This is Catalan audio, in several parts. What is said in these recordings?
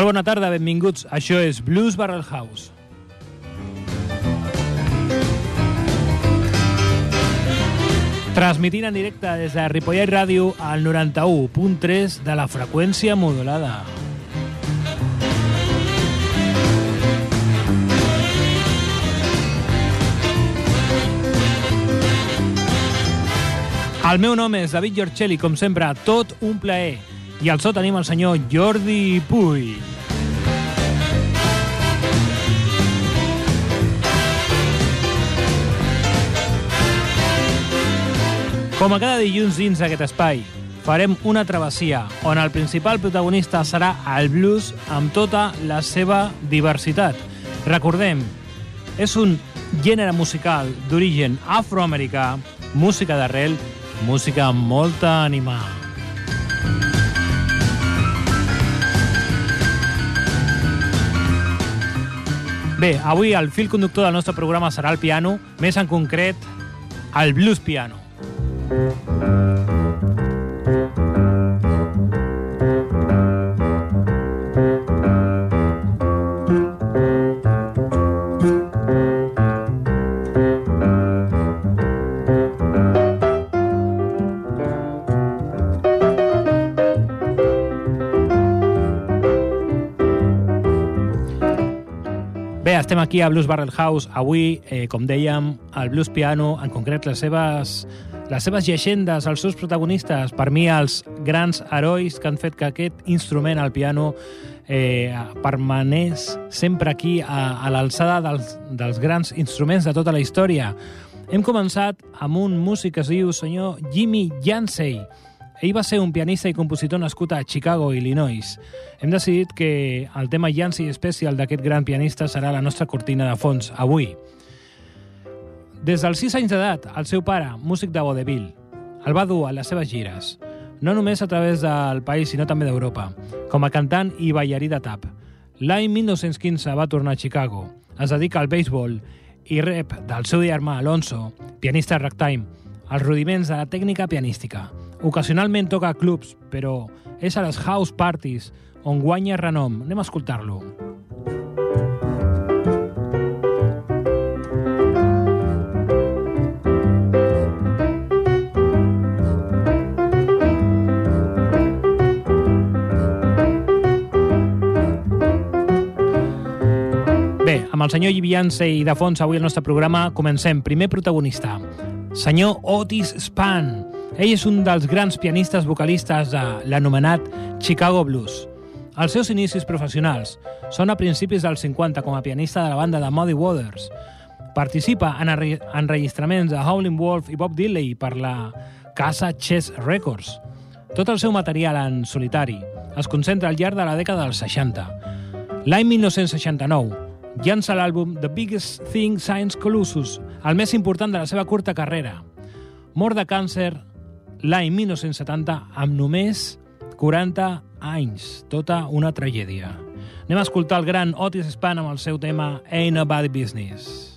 Molt bona tarda, benvinguts. Això és Blues Barrel House. Transmitint en directe des de Ripollet Ràdio al 91.3 de la freqüència modulada. El meu nom és David Giorcelli, com sempre, tot un plaer. I al so tenim el senyor Jordi Puy. Com a cada dilluns dins d'aquest espai, farem una travessia on el principal protagonista serà el blues amb tota la seva diversitat. Recordem, és un gènere musical d'origen afroamericà, música d'arrel, música amb molta ànima. Bé, avui el fil conductor del nostre programa serà el piano, més en concret, el blues piano. Estem aquí a Blues Barrel House. Avui, eh, com dèiem, el blues piano, en concret les seves, les seves llegendes, els seus protagonistes, per mi els grans herois que han fet que aquest instrument, el piano, eh, permanés sempre aquí a, a l'alçada dels, dels grans instruments de tota la història. Hem començat amb un músic que es diu senyor Jimmy Yancey. Ell va ser un pianista i compositor nascut a Chicago, Illinois. Hem decidit que el tema Yancey Special d'aquest gran pianista serà la nostra cortina de fons avui. Des dels 6 anys d'edat, el seu pare, músic de vaudeville, el va dur a les seves gires, no només a través del país, sinó també d'Europa, com a cantant i ballarí de tap. L'any 1915 va tornar a Chicago, es dedica al béisbol i rep del seu germà Alonso, pianista ragtime, els rudiments de la tècnica pianística. Ocasionalment toca a clubs, però és a les house parties on guanya renom. Anem a escoltar-lo. Bé, amb el senyor Llivianse i de fons avui al nostre programa comencem. Primer protagonista, senyor Otis Spann. Ell és un dels grans pianistes vocalistes de l'anomenat Chicago Blues. Els seus inicis professionals són a principis dels 50 com a pianista de la banda de Muddy Waters. Participa en enregistraments de Howlin' Wolf i Bob Dylan per la casa Chess Records. Tot el seu material en solitari es concentra al llarg de la dècada dels 60. L'any 1969 llança l'àlbum The Biggest Thing Science Colossus, el més important de la seva curta carrera. Mort de càncer l'any 1970 amb només 40 anys. Tota una tragèdia. Anem a escoltar el gran Otis Spann amb el seu tema Ain't Nobody Business.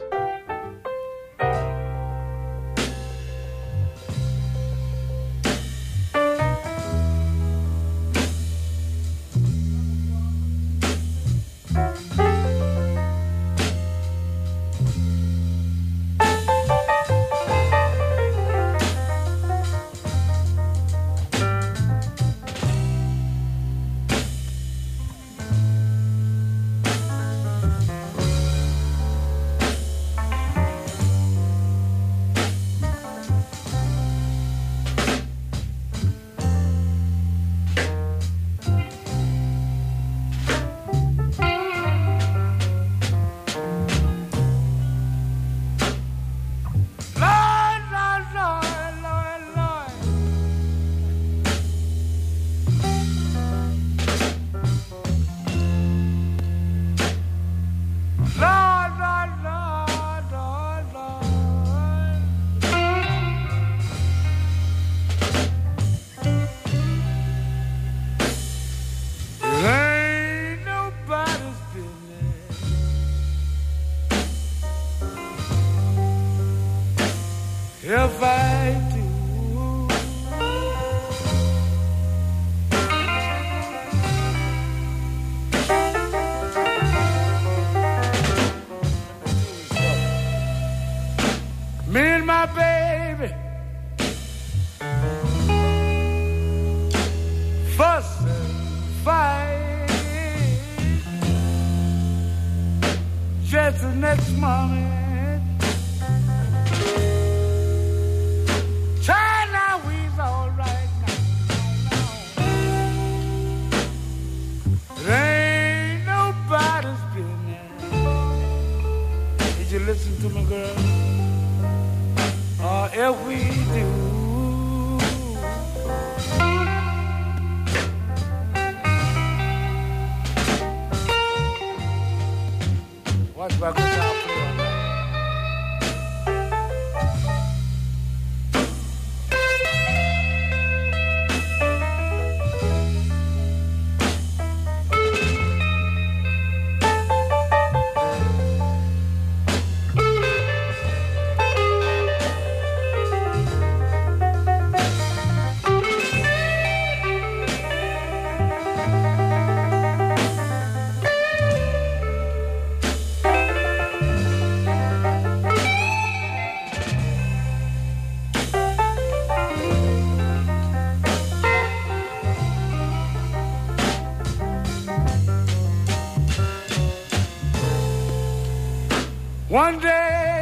One day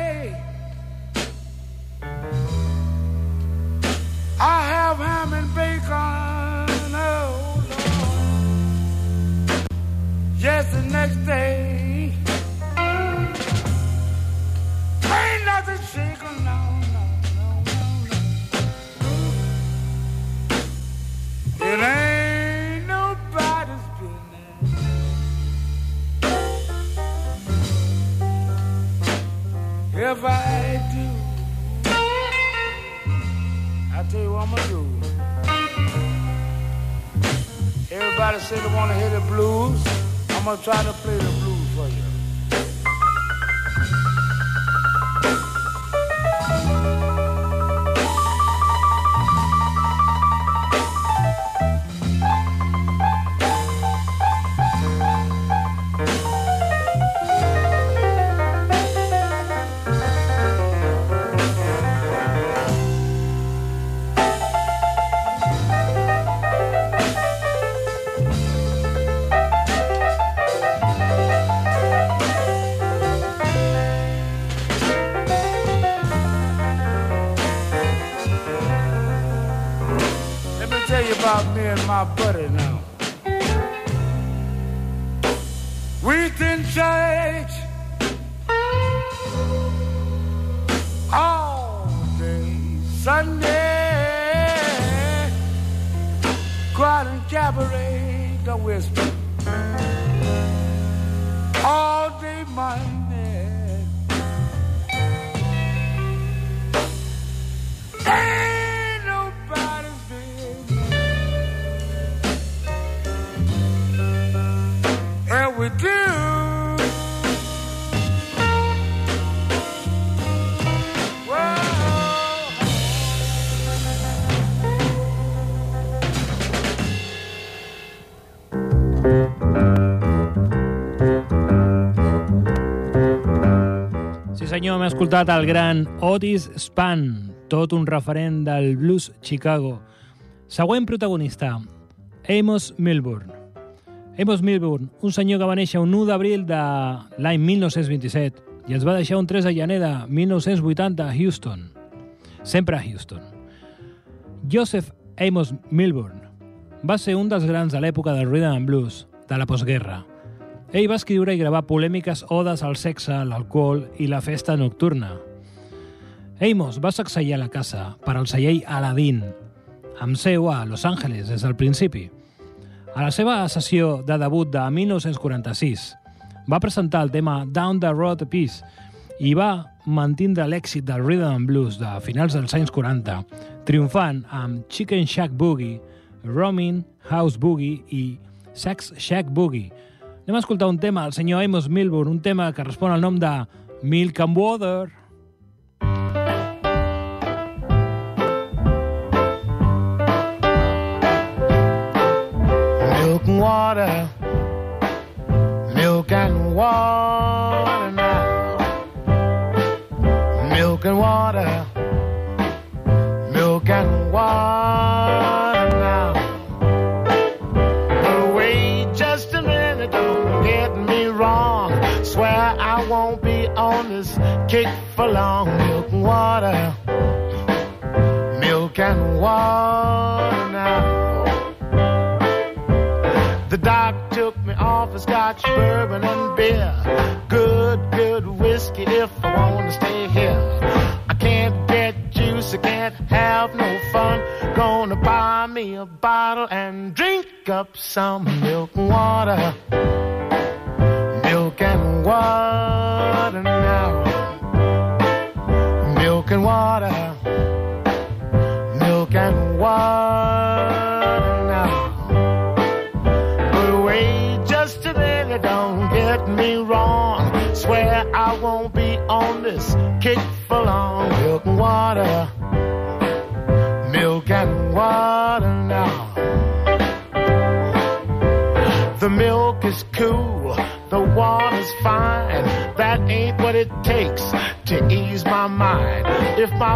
wanna hear the blues. I'm gonna try to play elaborate a whisper. All day, my hem escoltat el gran Otis Spann, tot un referent del blues Chicago. Següent protagonista, Amos Milburn. Amos Milburn, un senyor que va néixer un 1 d'abril de l'any 1927 i ens va deixar un 3 de gener de 1980 a Houston. Sempre a Houston. Joseph Amos Milburn va ser un dels grans de l'època del rhythm and blues, de la postguerra. Ell va escriure i gravar polèmiques odes al sexe, l'alcohol i la festa nocturna. Amos va sacsejar la casa per al celler Aladdin, amb seu a Los Angeles des del principi. A la seva sessió de debut de 1946 va presentar el tema Down the Road Peace i va mantindre l'èxit del rhythm and blues de finals dels anys 40, triomfant amb Chicken Shack Boogie, Roaming House Boogie i Sex Shack Boogie. Anem a escoltar un tema del senyor Amos Milburn, un tema que respon al nom de Milk and Water. Some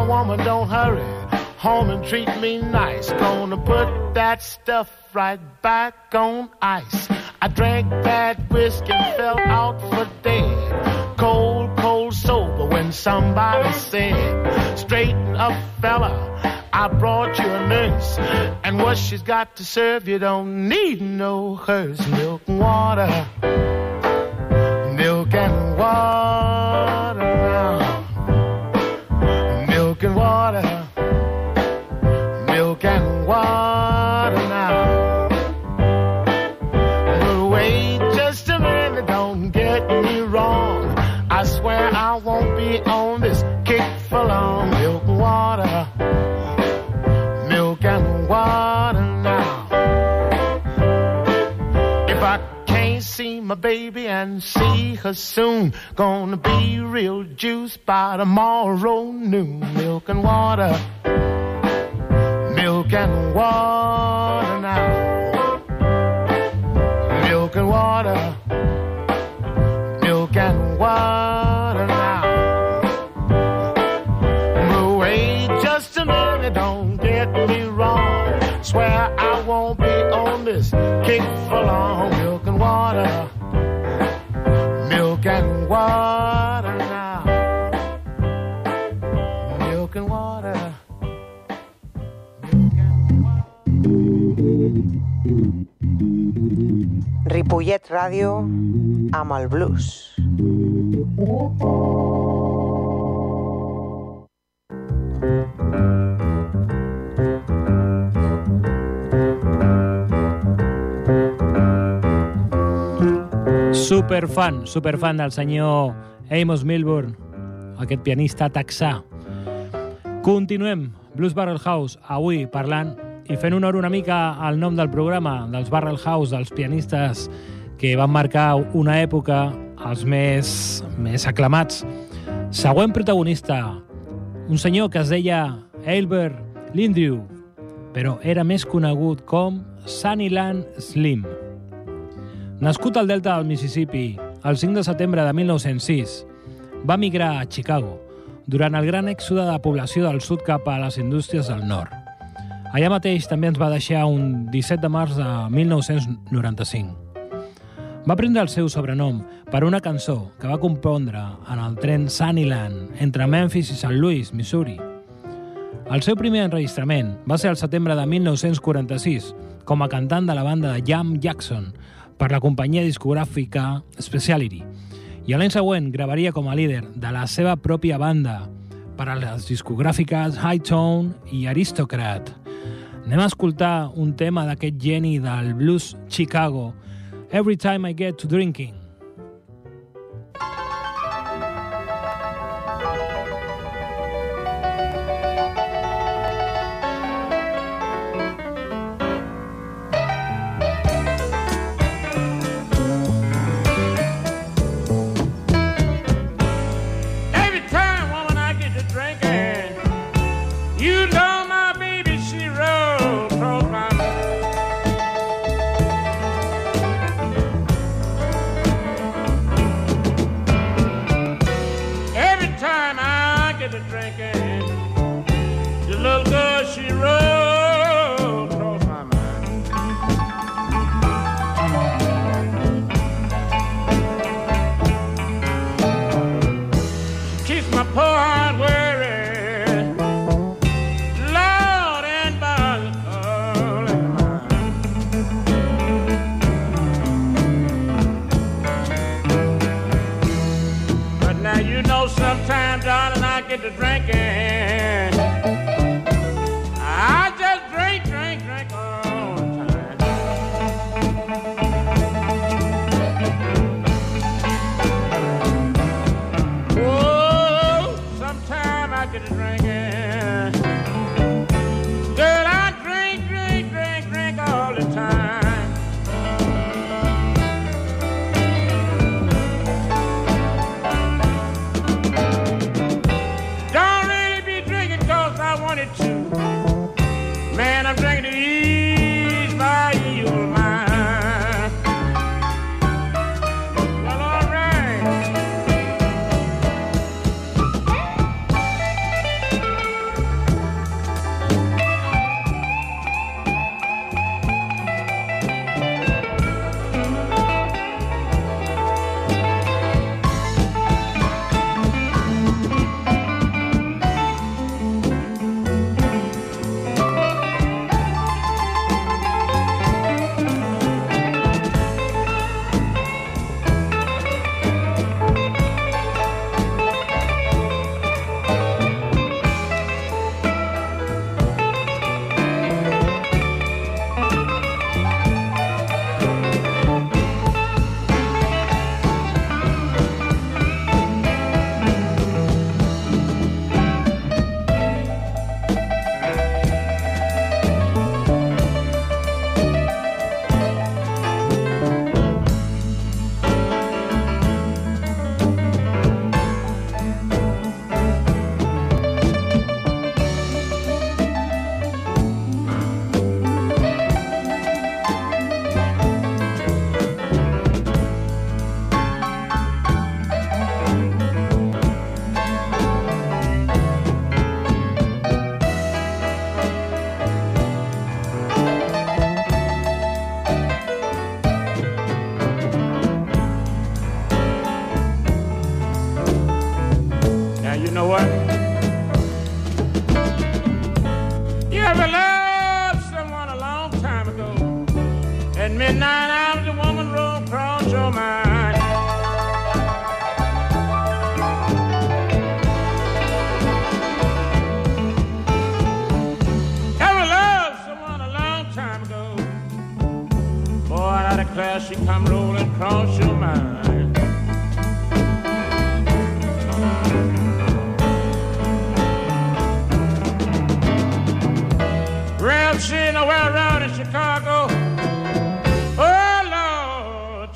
woman don't hurry home and treat me nice, gonna put that stuff right back on ice. I drank that whiskey and fell out for dead. Cold, cold sober when somebody said, straighten up, fella. I brought you a nurse, and what she's got to serve you don't need no hearse. Milk and water, milk and water and see her soon, gonna be real juice by tomorrow noon. Milk and water, milk and water now. Milk and water, milk and water now. Wait just a minute, don't get me wrong. Swear I won't be on this kick for long. Milk and water, Ripollet Ràdio amb el blues. Superfan, superfan del senyor Amos Milburn, aquest pianista texà. Continuem, Blues Barrel House, avui parlant i fent honor una mica al nom del programa, dels Barrel House, dels pianistes que van marcar una època els més, més aclamats. Següent protagonista, un senyor que es deia Albert Lindrew, però era més conegut com Sunnyland Slim. Nascut al delta del Mississippi el 5 de setembre de 1906, va migrar a Chicago durant el gran èxode de població del sud cap a les indústries del nord. Allà mateix també ens va deixar un 17 de març de 1995. Va prendre el seu sobrenom per una cançó que va compondre en el tren Sunnyland entre Memphis i St. Louis, Missouri. El seu primer enregistrament va ser el setembre de 1946 com a cantant de la banda de Jam Jackson per la companyia discogràfica Speciality i l'any següent gravaria com a líder de la seva pròpia banda per a les discogràfiques High Tone i Aristocrat. Anem a escoltar un tema d'aquest geni del blues Chicago, Every Time I Get to Drinking.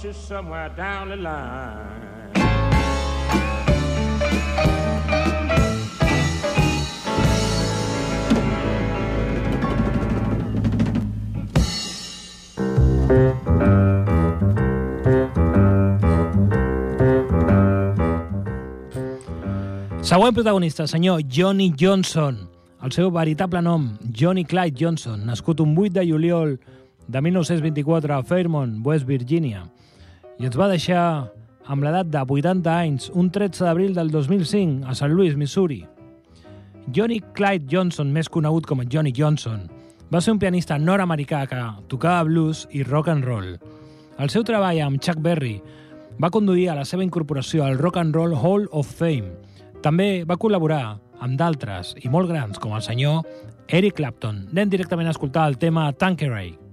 Just somewhere down the line. Següent protagonista, senyor Johnny Johnson. El seu veritable nom, Johnny Clyde Johnson, nascut un 8 de juliol de 1924 a Fairmont, West Virginia, i ens va deixar amb l'edat de 80 anys, un 13 d'abril del 2005, a St. Louis, Missouri. Johnny Clyde Johnson, més conegut com a Johnny Johnson, va ser un pianista nord-americà que tocava blues i rock and roll. El seu treball amb Chuck Berry va conduir a la seva incorporació al Rock and Roll Hall of Fame. També va col·laborar amb d'altres i molt grans com el senyor Eric Clapton. Anem directament a escoltar el tema Tanqueray.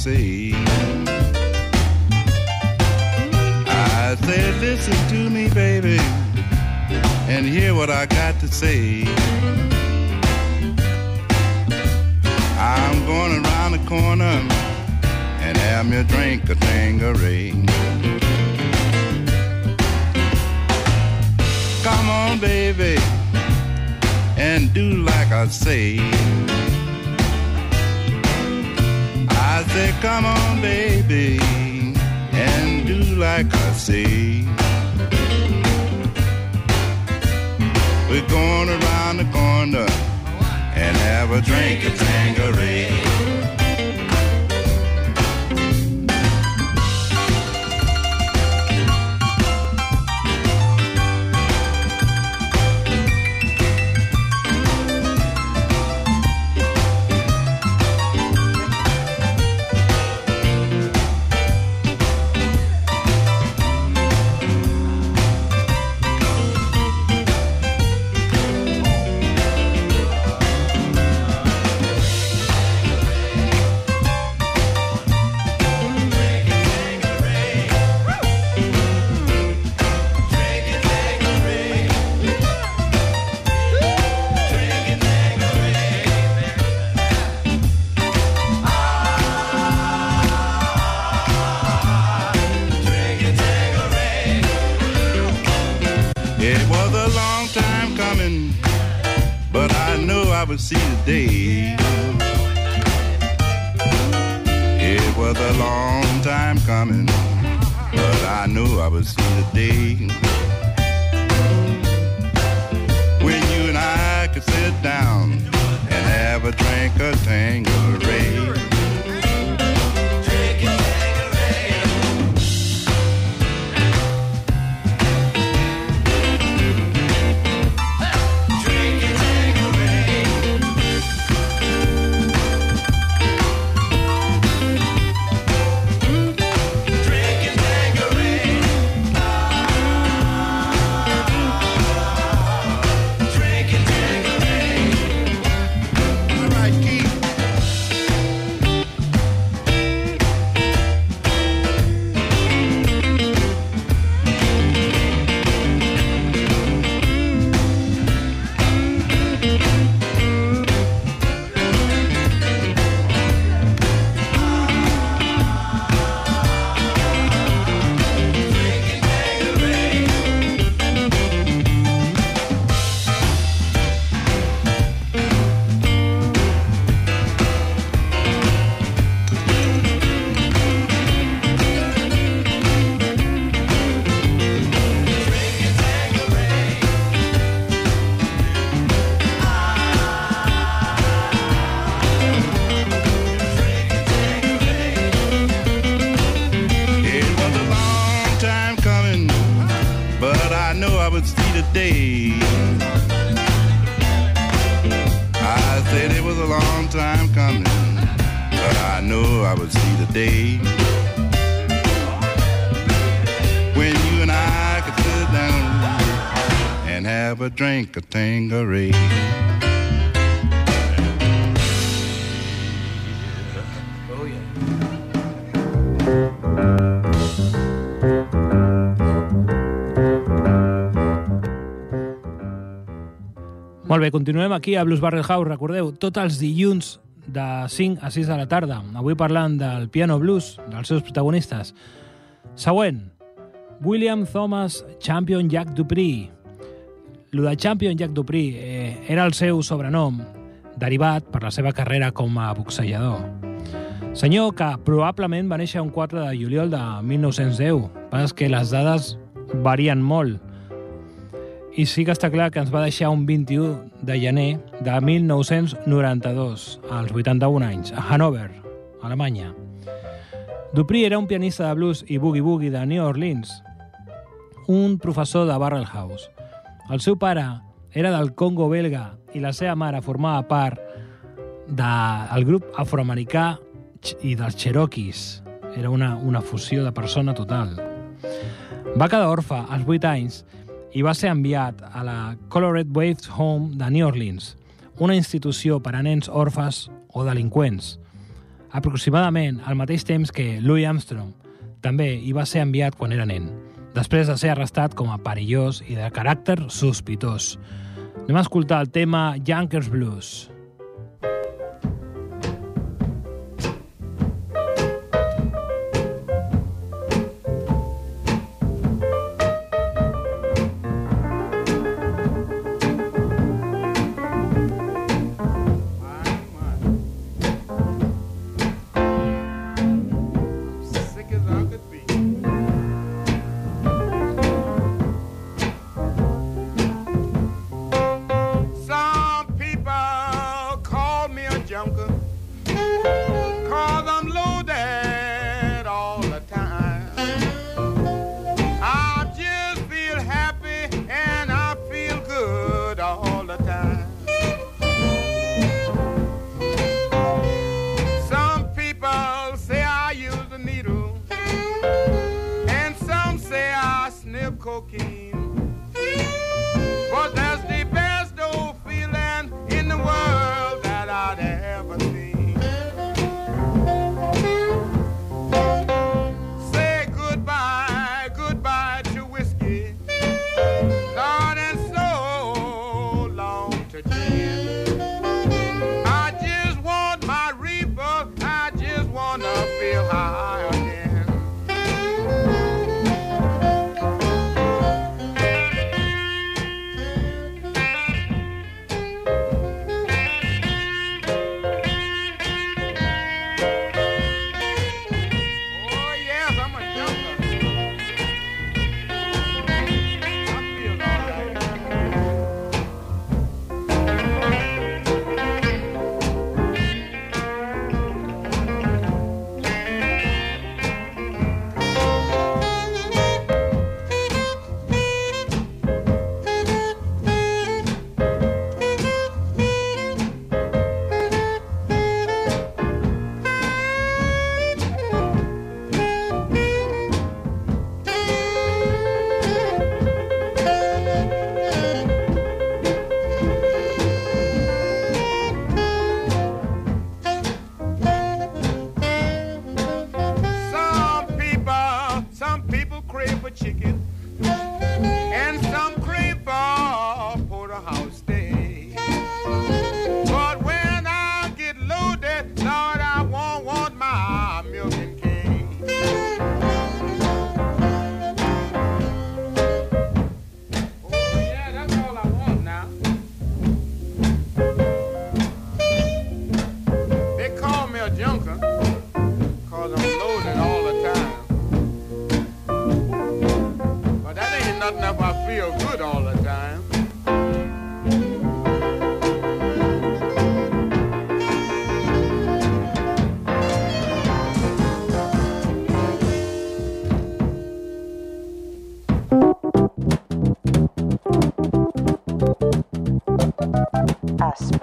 Say. Knew I would see the day. It was a long time coming, but I knew I would see the day. When you and I could sit down and have a drink of Tangeray. Day. I said it was a long time coming, but I know I would see the day. When you and I could sit down and have a drink of Tangeray. Molt bé, continuem aquí a Blues Barrel House. Recordeu, tots els dilluns de 5 a 6 de la tarda. Avui parlant del piano blues, dels seus protagonistes. Següent, William Thomas Champion Jack Dupree. Lo de Champion Jack Dupree eh, era el seu sobrenom, derivat per la seva carrera com a boxejador. Senyor que probablement va néixer un 4 de juliol de 1910, però és que les dades varien molt. I sí que està clar que ens va deixar un 21 de gener de 1992, als 81 anys, a Hannover, Alemanya. Dupree era un pianista de blues i boogie-boogie de New Orleans, un professor de Barrel House. El seu pare era del Congo belga i la seva mare formava part del grup afroamericà i dels Cherokees. Era una, una fusió de persona total. Va quedar orfe als 8 anys i va ser enviat a la Colored Waves Home de New Orleans, una institució per a nens orfes o delinqüents, aproximadament al mateix temps que Louis Armstrong també hi va ser enviat quan era nen, després de ser arrestat com a perillós i de caràcter sospitós. Anem a escoltar el tema Junkers Blues. sick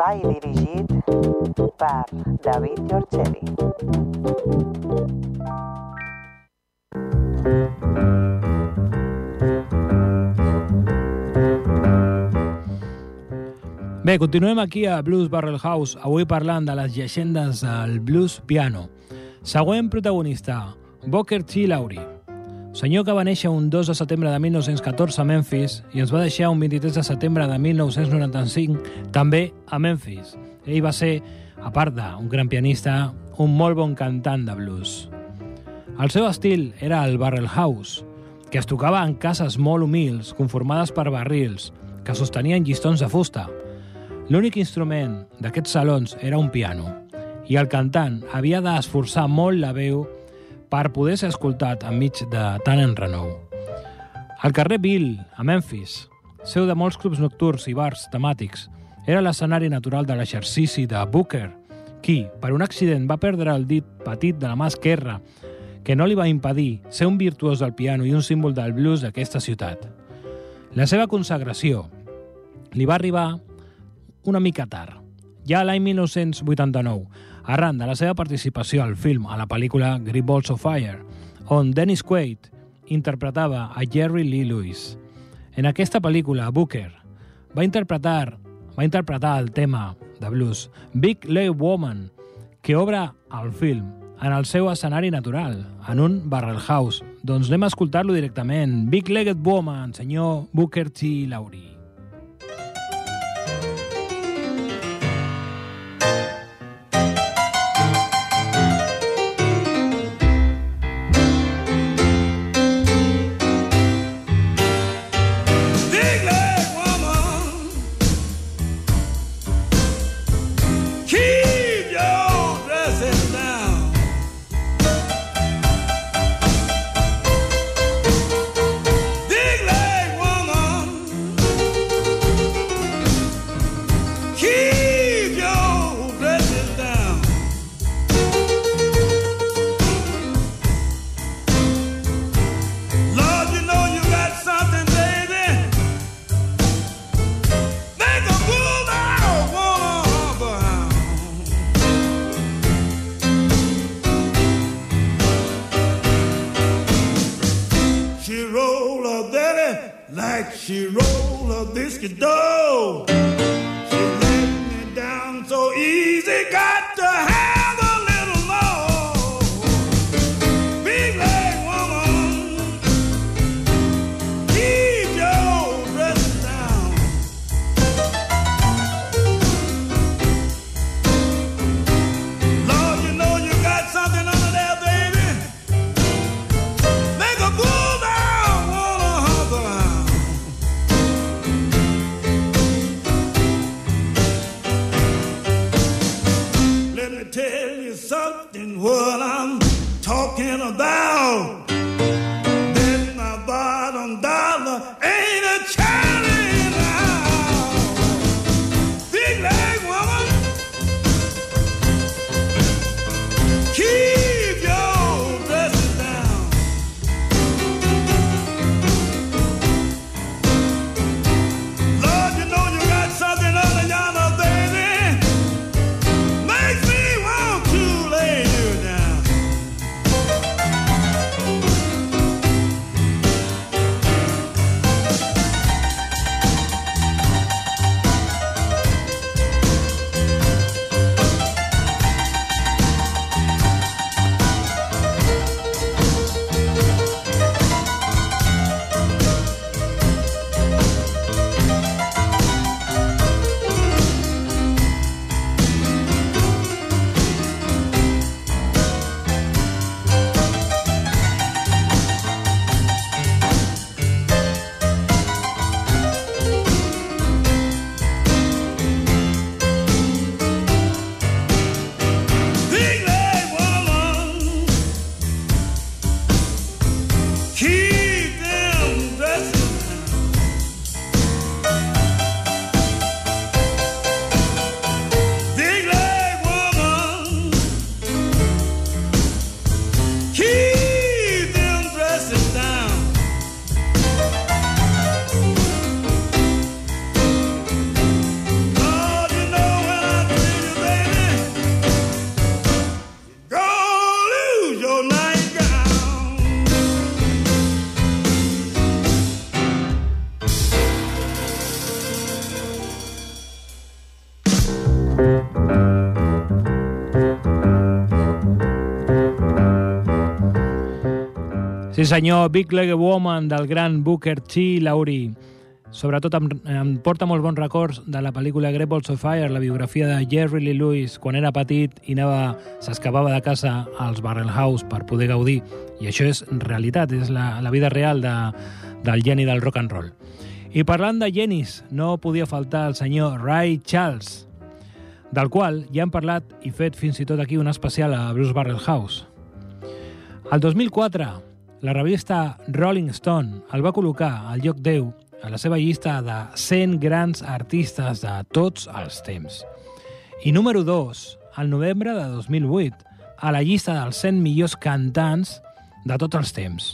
Espai dirigit per David Giorgeli. Bé, continuem aquí a Blues Barrel House, avui parlant de les llegendes del blues piano. Següent protagonista, Booker T. Lowry. Senyor que va néixer un 2 de setembre de 1914 a Memphis i ens va deixar un 23 de setembre de 1995 també a Memphis. Ell va ser, a part d'un gran pianista, un molt bon cantant de blues. El seu estil era el barrel house, que es tocava en cases molt humils, conformades per barrils, que sostenien llistons de fusta. L'únic instrument d'aquests salons era un piano, i el cantant havia d'esforçar molt la veu per poder ser escoltat enmig de tant enrenou. El carrer Bill, a Memphis, seu de molts clubs nocturns i bars temàtics, era l'escenari natural de l'exercici de Booker, qui, per un accident, va perdre el dit petit de la mà esquerra, que no li va impedir ser un virtuós del piano i un símbol del blues d'aquesta ciutat. La seva consagració li va arribar una mica tard, ja l'any 1989, arran de la seva participació al film a la pel·lícula Great Balls of Fire, on Dennis Quaid interpretava a Jerry Lee Lewis. En aquesta pel·lícula, Booker va interpretar va interpretar el tema de blues Big Leg Woman, que obre el film en el seu escenari natural, en un barrel house. Doncs anem a escoltar-lo directament. Big Legged Woman, senyor Booker T. Laurie. Talking about. Sí senyor, Big Leg Woman del gran Booker T. Laurie. Sobretot em, em porta molt bons records de la pel·lícula Great Balls of Fire, la biografia de Jerry Lee Lewis, quan era petit i s'escapava de casa als Barrel House per poder gaudir. I això és realitat, és la, la vida real de, del geni del rock and roll. I parlant de genis, no podia faltar el senyor Ray Charles, del qual ja hem parlat i fet fins i tot aquí un especial a Bruce Barrel House. El 2004, la revista Rolling Stone el va col·locar al lloc 10 a la seva llista de 100 grans artistes de tots els temps. I número 2, al novembre de 2008, a la llista dels 100 millors cantants de tots els temps.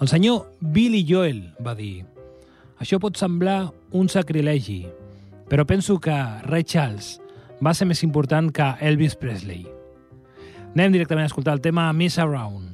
El senyor Billy Joel va dir «Això pot semblar un sacrilegi, però penso que Ray Charles va ser més important que Elvis Presley». Anem directament a escoltar el tema Miss Around.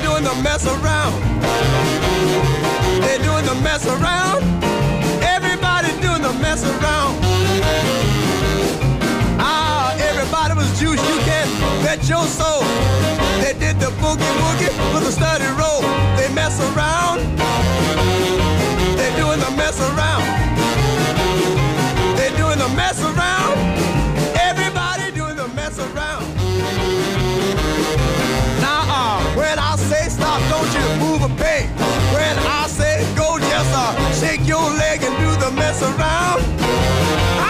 They're doing the mess around. They're doing the mess around. Everybody's doing the mess around. Ah, everybody was juice. You can bet your soul. They did the boogie woogie with a study roll. They mess around. They're doing the mess around. Stop, don't you move a peg. When I say go, just uh, shake your leg and do the mess around.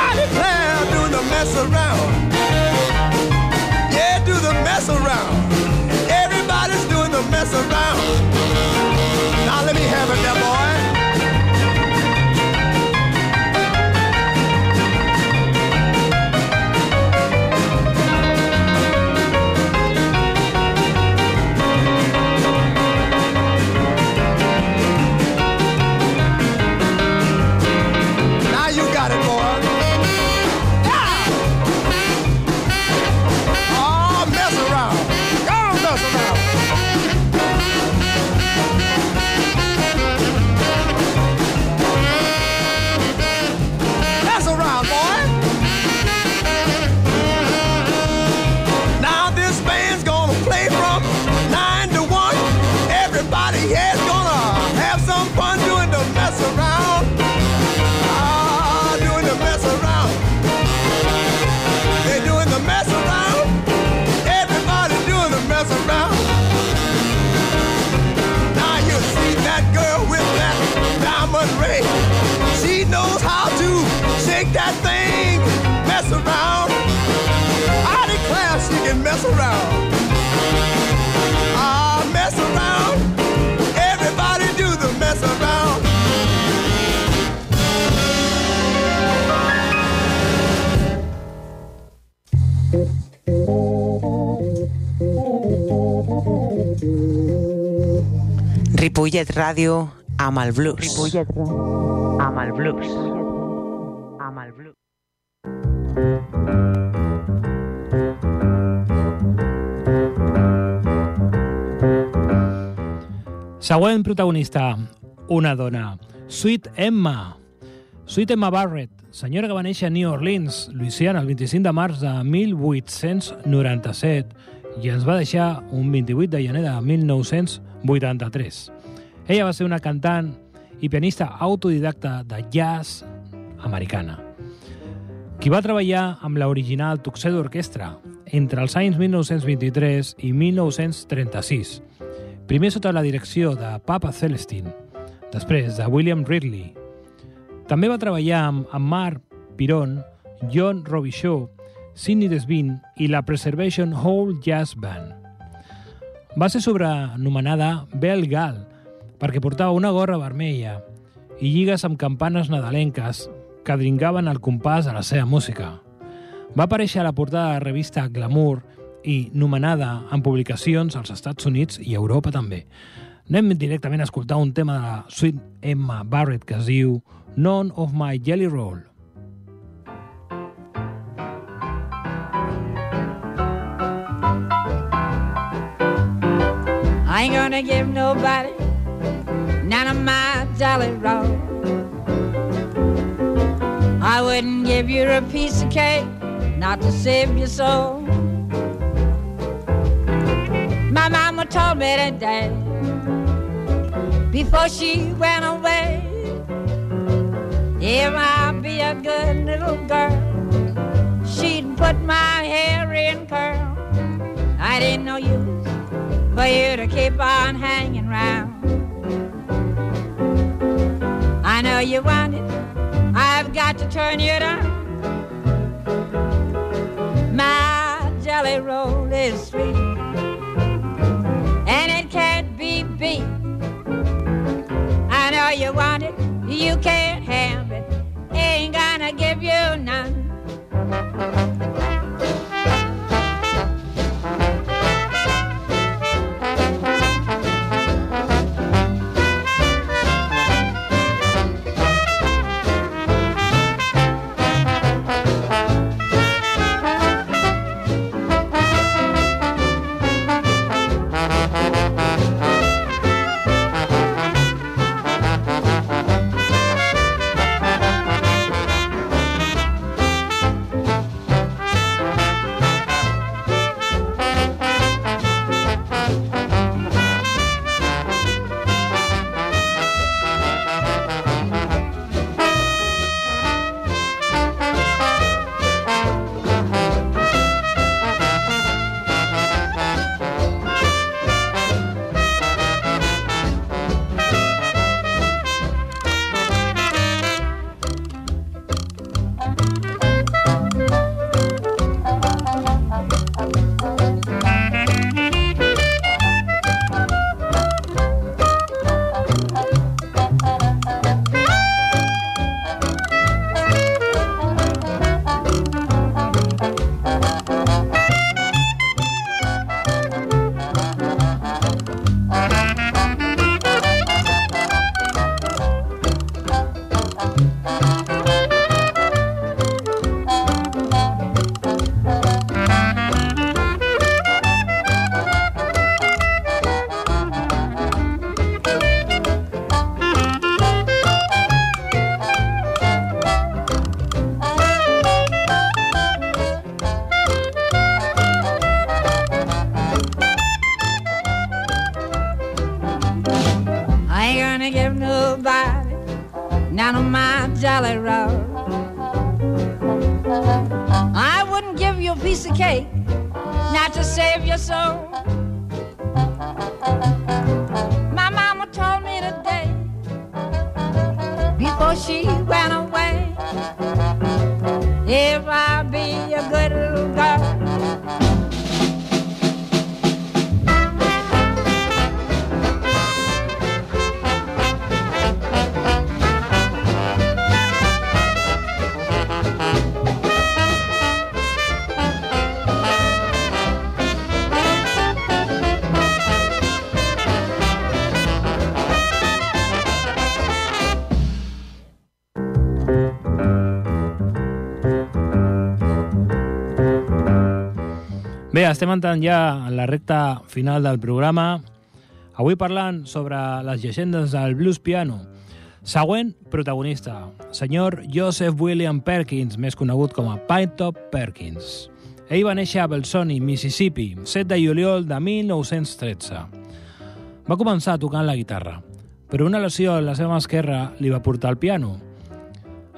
I declare, doing the mess around. Yeah, do the mess around. Everybody's doing the mess around. Mess around. Mess around. Everybody do the mess around. Ripollet Ràdio amb el blues. Ripollet amb el blues. Amb el blues. Següent protagonista, una dona, Sweet Emma. Sweet Emma Barrett, senyora que va néixer a New Orleans, Louisiana, el 25 de març de 1897 i ens va deixar un 28 de gener de 1983. Ella va ser una cantant i pianista autodidacta de jazz americana, qui va treballar amb l'original Tuxedo Orquestra entre els anys 1923 i 1936, primer sota la direcció de Papa Celestin, després de William Ridley. També va treballar amb, amb Mark Piron, John Robichaud, Sidney Desvin i la Preservation Hall Jazz Band. Va ser sobrenomenada Bell Gal perquè portava una gorra vermella i lligues amb campanes nadalenques que dringaven el compàs de la seva música. Va aparèixer a la portada de la revista Glamour i nomenada en publicacions als Estats Units i Europa també. Anem directament a escoltar un tema de la Sweet Emma Barrett que es diu None of My Jelly Roll. I ain't gonna give nobody none of my jolly roll. I wouldn't give you a piece of cake not to save your soul. My mama told me that day before she went away. If I be a good little girl, she'd put my hair in curl. I didn't know you for you to keep on hanging round. I know you want it, I've got to turn you down. My jelly roll is sweet, be. I know you want it, you can't have it, ain't gonna give you none. She went estem entrant ja en la recta final del programa. Avui parlant sobre les llegendes del blues piano. Següent protagonista, senyor Joseph William Perkins, més conegut com a Pinetop Perkins. Ell va néixer a Belzoni, Mississippi, 7 de juliol de 1913. Va començar tocant la guitarra, però una lesió a la seva esquerra li va portar al piano.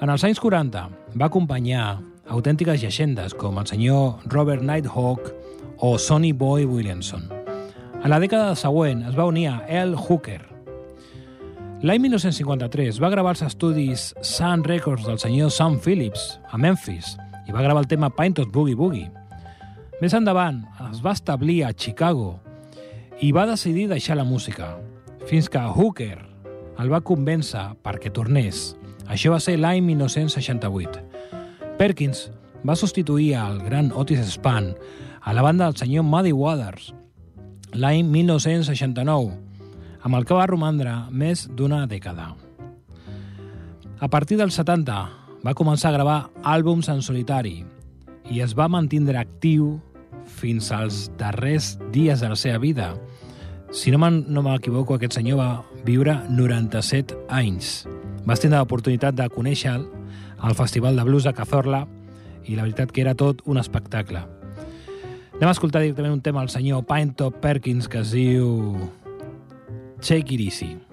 En els anys 40 va acompanyar autèntiques llegendes com el senyor Robert Nighthawk o Sonny Boy Williamson. A la dècada següent es va unir a L. Hooker. L'any 1953 va gravar els estudis Sun Records del senyor Sam Phillips a Memphis i va gravar el tema Pintos Boogie Boogie. Més endavant es va establir a Chicago i va decidir deixar la música, fins que Hooker el va convèncer perquè tornés. Això va ser l'any 1968. Perkins va substituir al gran Otis Spann a la banda del senyor Muddy Waters l'any 1969, amb el que va romandre més d'una dècada. A partir dels 70 va començar a gravar àlbums en solitari i es va mantindre actiu fins als darrers dies de la seva vida. Si no me'n- no m'equivoco, aquest senyor va viure 97 anys. Vas tindre l'oportunitat de conèixer al Festival de Blues de Cazorla i la veritat que era tot un espectacle. Anem a escoltar directament un tema al senyor Pinetop Perkins que es diu Take It Easy.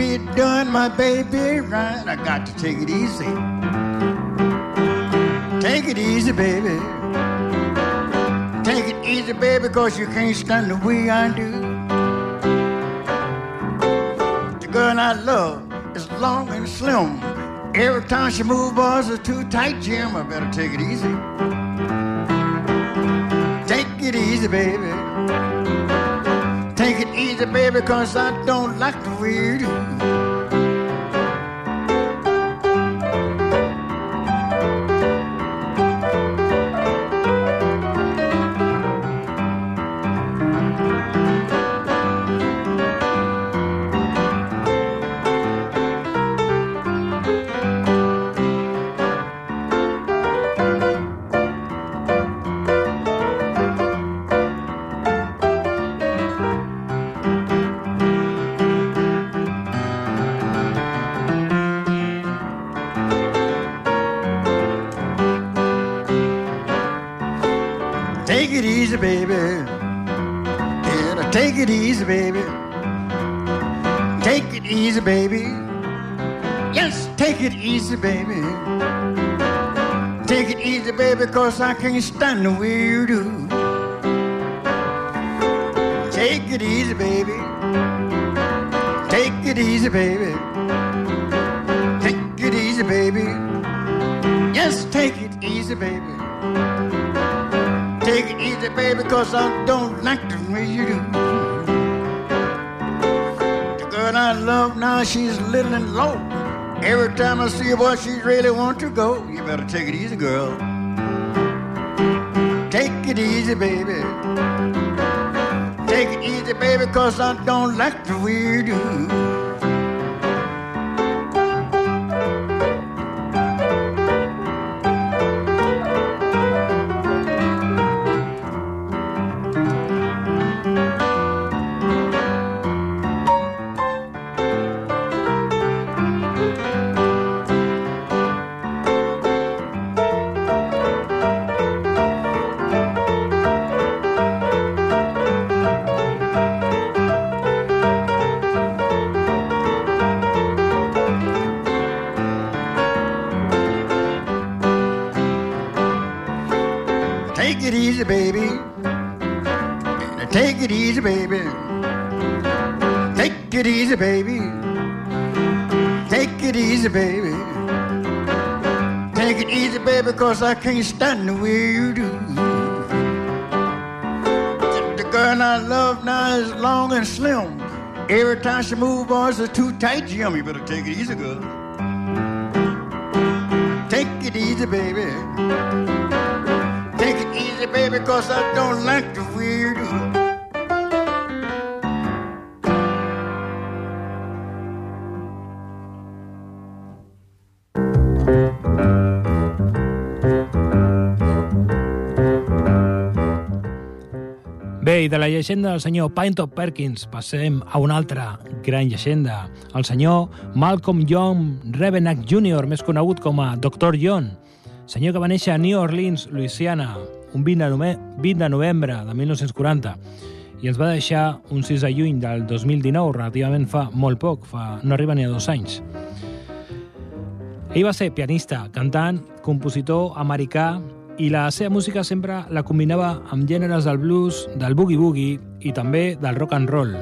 Be doing my baby right. I got to take it easy. Take it easy, baby. Take it easy, baby, cause you can't stand the way I do. The girl I love is long and slim. Every time she moves, boys, it's too tight, Jim. I better take it easy. Take it easy, baby. Take it easy, baby, cause I don't like the way cause I can't stand the way you do. Take it easy, baby. Take it easy, baby. Take it easy, baby. Yes, take it easy, baby. Take it easy, baby, cause I don't like the way you do. The girl I love now, she's little and low. Every time I see her, boy, she really want to go. You better take it easy, girl. Take it easy, baby. Take it easy, baby, cause I don't like the way you do. Easy, baby. Take it easy, baby. Take it easy, baby. Take it easy, baby. Take it easy, baby, cause I can't stand the way you do. The girl I love now is long and slim. Every time she moves, boys, it's too tight, Jim. You better take it easy, girl. Take it easy, baby. Take it easy, baby, cause I don't like the do. Bé, i de la llegenda del senyor Pinetop Perkins passem a una altra gran llegenda, el senyor Malcolm John Revenack Jr., més conegut com a Dr. John, senyor que va néixer a New Orleans, Louisiana, un 20 de, nove 20 de novembre de 1940, i ens va deixar un 6 de juny del 2019, relativament fa molt poc, fa, no arriba ni a dos anys. Ell va ser pianista, cantant, compositor americà i la seva música sempre la combinava amb gèneres del blues, del boogie-boogie i també del rock and roll.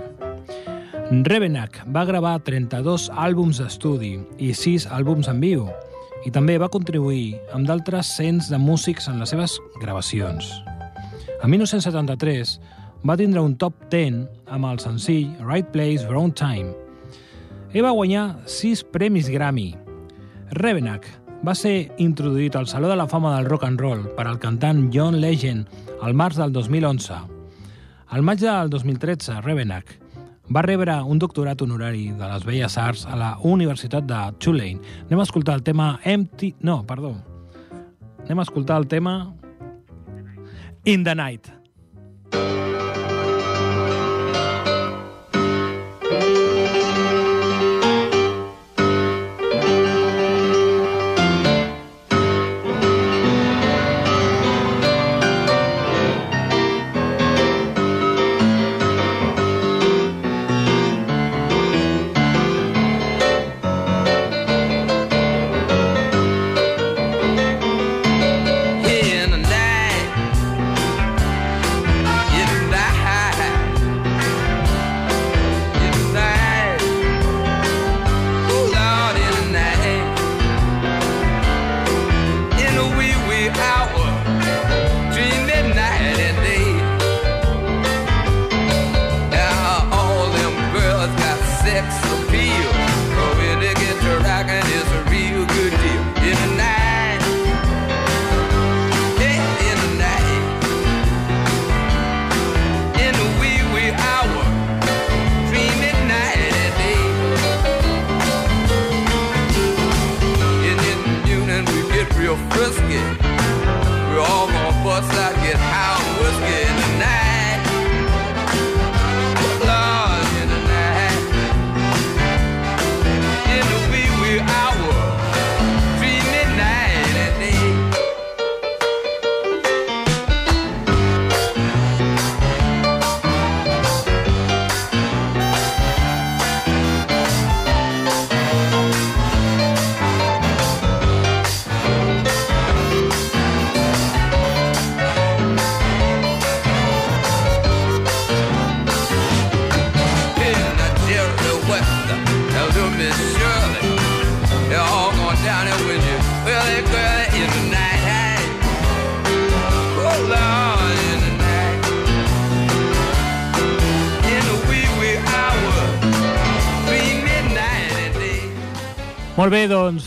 Revenack va gravar 32 àlbums d'estudi i 6 àlbums en viu i també va contribuir amb d'altres cents de músics en les seves gravacions. En 1973 va tindre un top 10 amb el senzill Right Place, Wrong Time. Ell va guanyar 6 premis Grammy. Revenack va ser introduït al Saló de la Fama del Rock and Roll per al cantant John Legend al març del 2011. Al maig del 2013, Revenack va rebre un doctorat honorari de les Belles Arts a la Universitat de Tulane. Anem a escoltar el tema Empty... No, perdó. Anem a escoltar el tema In the Night.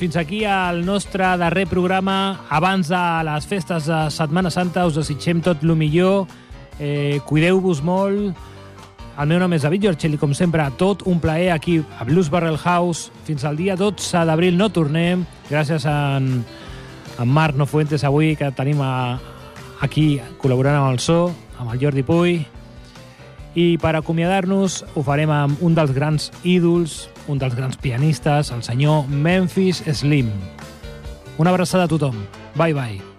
Fins aquí el nostre darrer programa. Abans de les festes de Setmana Santa us desitgem tot el millor. Eh, Cuideu-vos molt. El meu nom és David Giorcelli, com sempre, tot un plaer aquí a Blues Barrel House. Fins al dia 12 d'abril no tornem. Gràcies a en, en Marc Nofuentes avui, que tenim a, aquí col·laborant amb el so, amb el Jordi Puy. I per acomiadar-nos ho farem amb un dels grans ídols, un dels grans pianistes, el senyor Memphis Slim. Una abraçada a tothom. Bye, bye.